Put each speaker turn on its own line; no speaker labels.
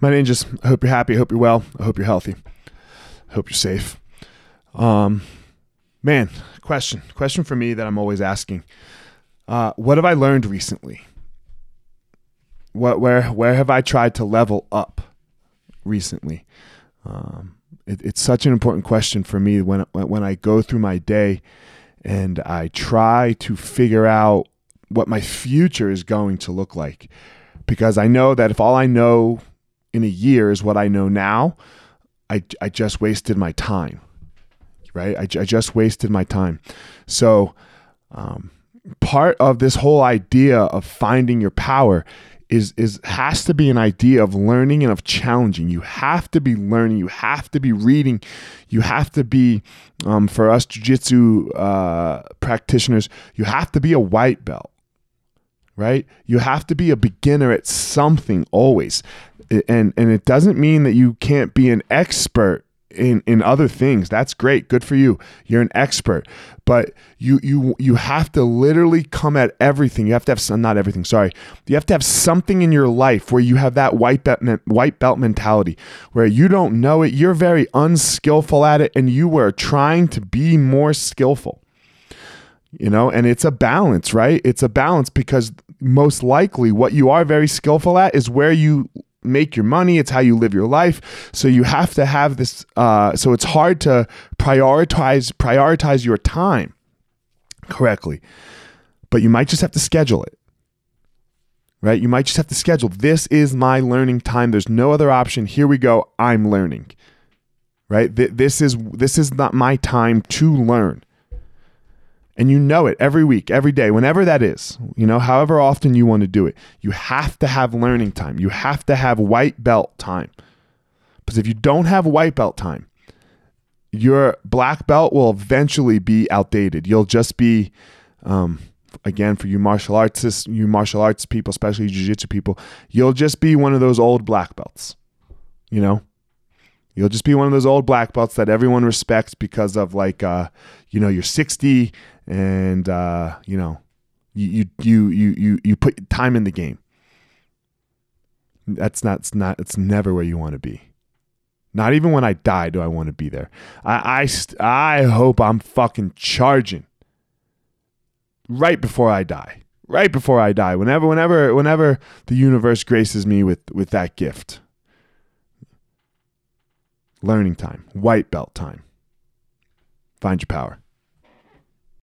my ninjas. I hope you're happy. I hope you're well. I hope you're healthy. I hope you're safe. Um, man, question, question for me that I'm always asking. Uh, what have I learned recently? What, where, where have I tried to level up recently? Um, it, it's such an important question for me when, when I go through my day and I try to figure out what my future is going to look like. Because I know that if all I know in a year is what I know now, I, I just wasted my time, right? I, I just wasted my time. So, um, part of this whole idea of finding your power is is has to be an idea of learning and of challenging. You have to be learning. You have to be reading. You have to be, um, for us jujitsu uh, practitioners, you have to be a white belt, right? You have to be a beginner at something always, and and it doesn't mean that you can't be an expert in in other things. That's great. Good for you. You're an expert. But you you you have to literally come at everything. You have to have some not everything sorry. You have to have something in your life where you have that white belt white belt mentality where you don't know it. You're very unskillful at it and you are trying to be more skillful. You know and it's a balance right? It's a balance because most likely what you are very skillful at is where you make your money it's how you live your life. So you have to have this uh, so it's hard to prioritize prioritize your time correctly. But you might just have to schedule it right? You might just have to schedule. This is my learning time. There's no other option. Here we go. I'm learning right? This is this is not my time to learn and you know it every week, every day, whenever that is, you know, however often you want to do it, you have to have learning time. You have to have white belt time. Because if you don't have white belt time, your black belt will eventually be outdated. You'll just be, um, again, for you martial artists, you martial arts people, especially jiu-jitsu people, you'll just be one of those old black belts, you know? You'll just be one of those old black belts that everyone respects because of like, uh, you know, you're 60 and uh, you know, you you you you you put time in the game. That's not it's not it's never where you want to be. Not even when I die do I want to be there. I I I hope I'm fucking charging right before I die. Right before I die. Whenever whenever whenever the universe graces me with with that gift. Learning time, white belt time. Find your power.